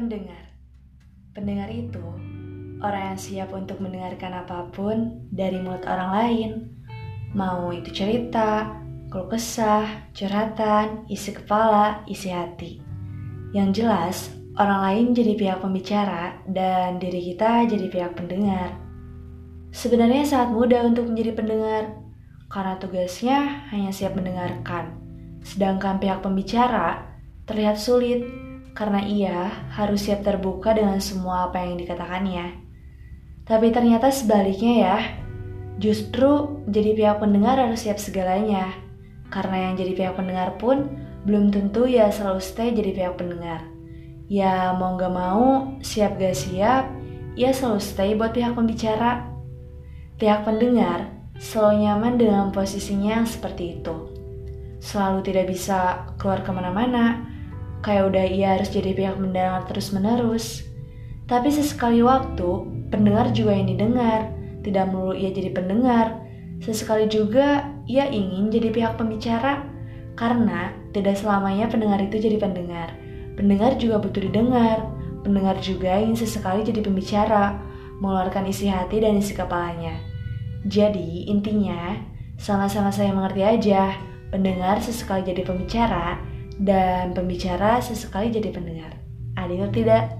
Pendengar. Pendengar itu orang yang siap untuk mendengarkan apa pun dari mulut orang lain. Mau itu cerita, keluh kesah, curhatan, isi kepala, isi hati. Yang jelas, orang lain jadi pihak pembicara dan diri kita jadi pihak pendengar. Sebenarnya sangat mudah untuk menjadi pendengar Karena tugasnya hanya siap mendengarkan. Sedangkan pihak pembicara terlihat sulit karena ia harus siap terbuka dengan semua apa yang dikatakannya. Tapi ternyata sebaliknya ya, justru jadi pihak pendengar harus siap segalanya. Karena yang jadi pihak pendengar pun belum tentu ya selalu stay jadi pihak pendengar. Ya mau gak mau, siap gak siap, ya selalu stay buat pihak pembicara. Pihak pendengar selalu nyaman dengan posisinya yang seperti itu. Selalu tidak bisa keluar ke mana-mana, Kayak udah ia harus jadi pihak mendengar terus-menerus. Tapi sesekali waktu, pendengar juga yang didengar. Tidak melulu ia jadi pendengar. Sesekali juga ia ingin jadi pihak pembicara. Karena tidak selamanya pendengar itu jadi pendengar. Pendengar juga butuh didengar. Pendengar juga ingin sesekali jadi pembicara, mengeluarkan isi hati dan isi kepalanya. Jadi, intinya, sama-sama saya mengerti aja, pendengar sesekali jadi pembicara, dan pembicara sesekali jadi pendengar. Adil tidak?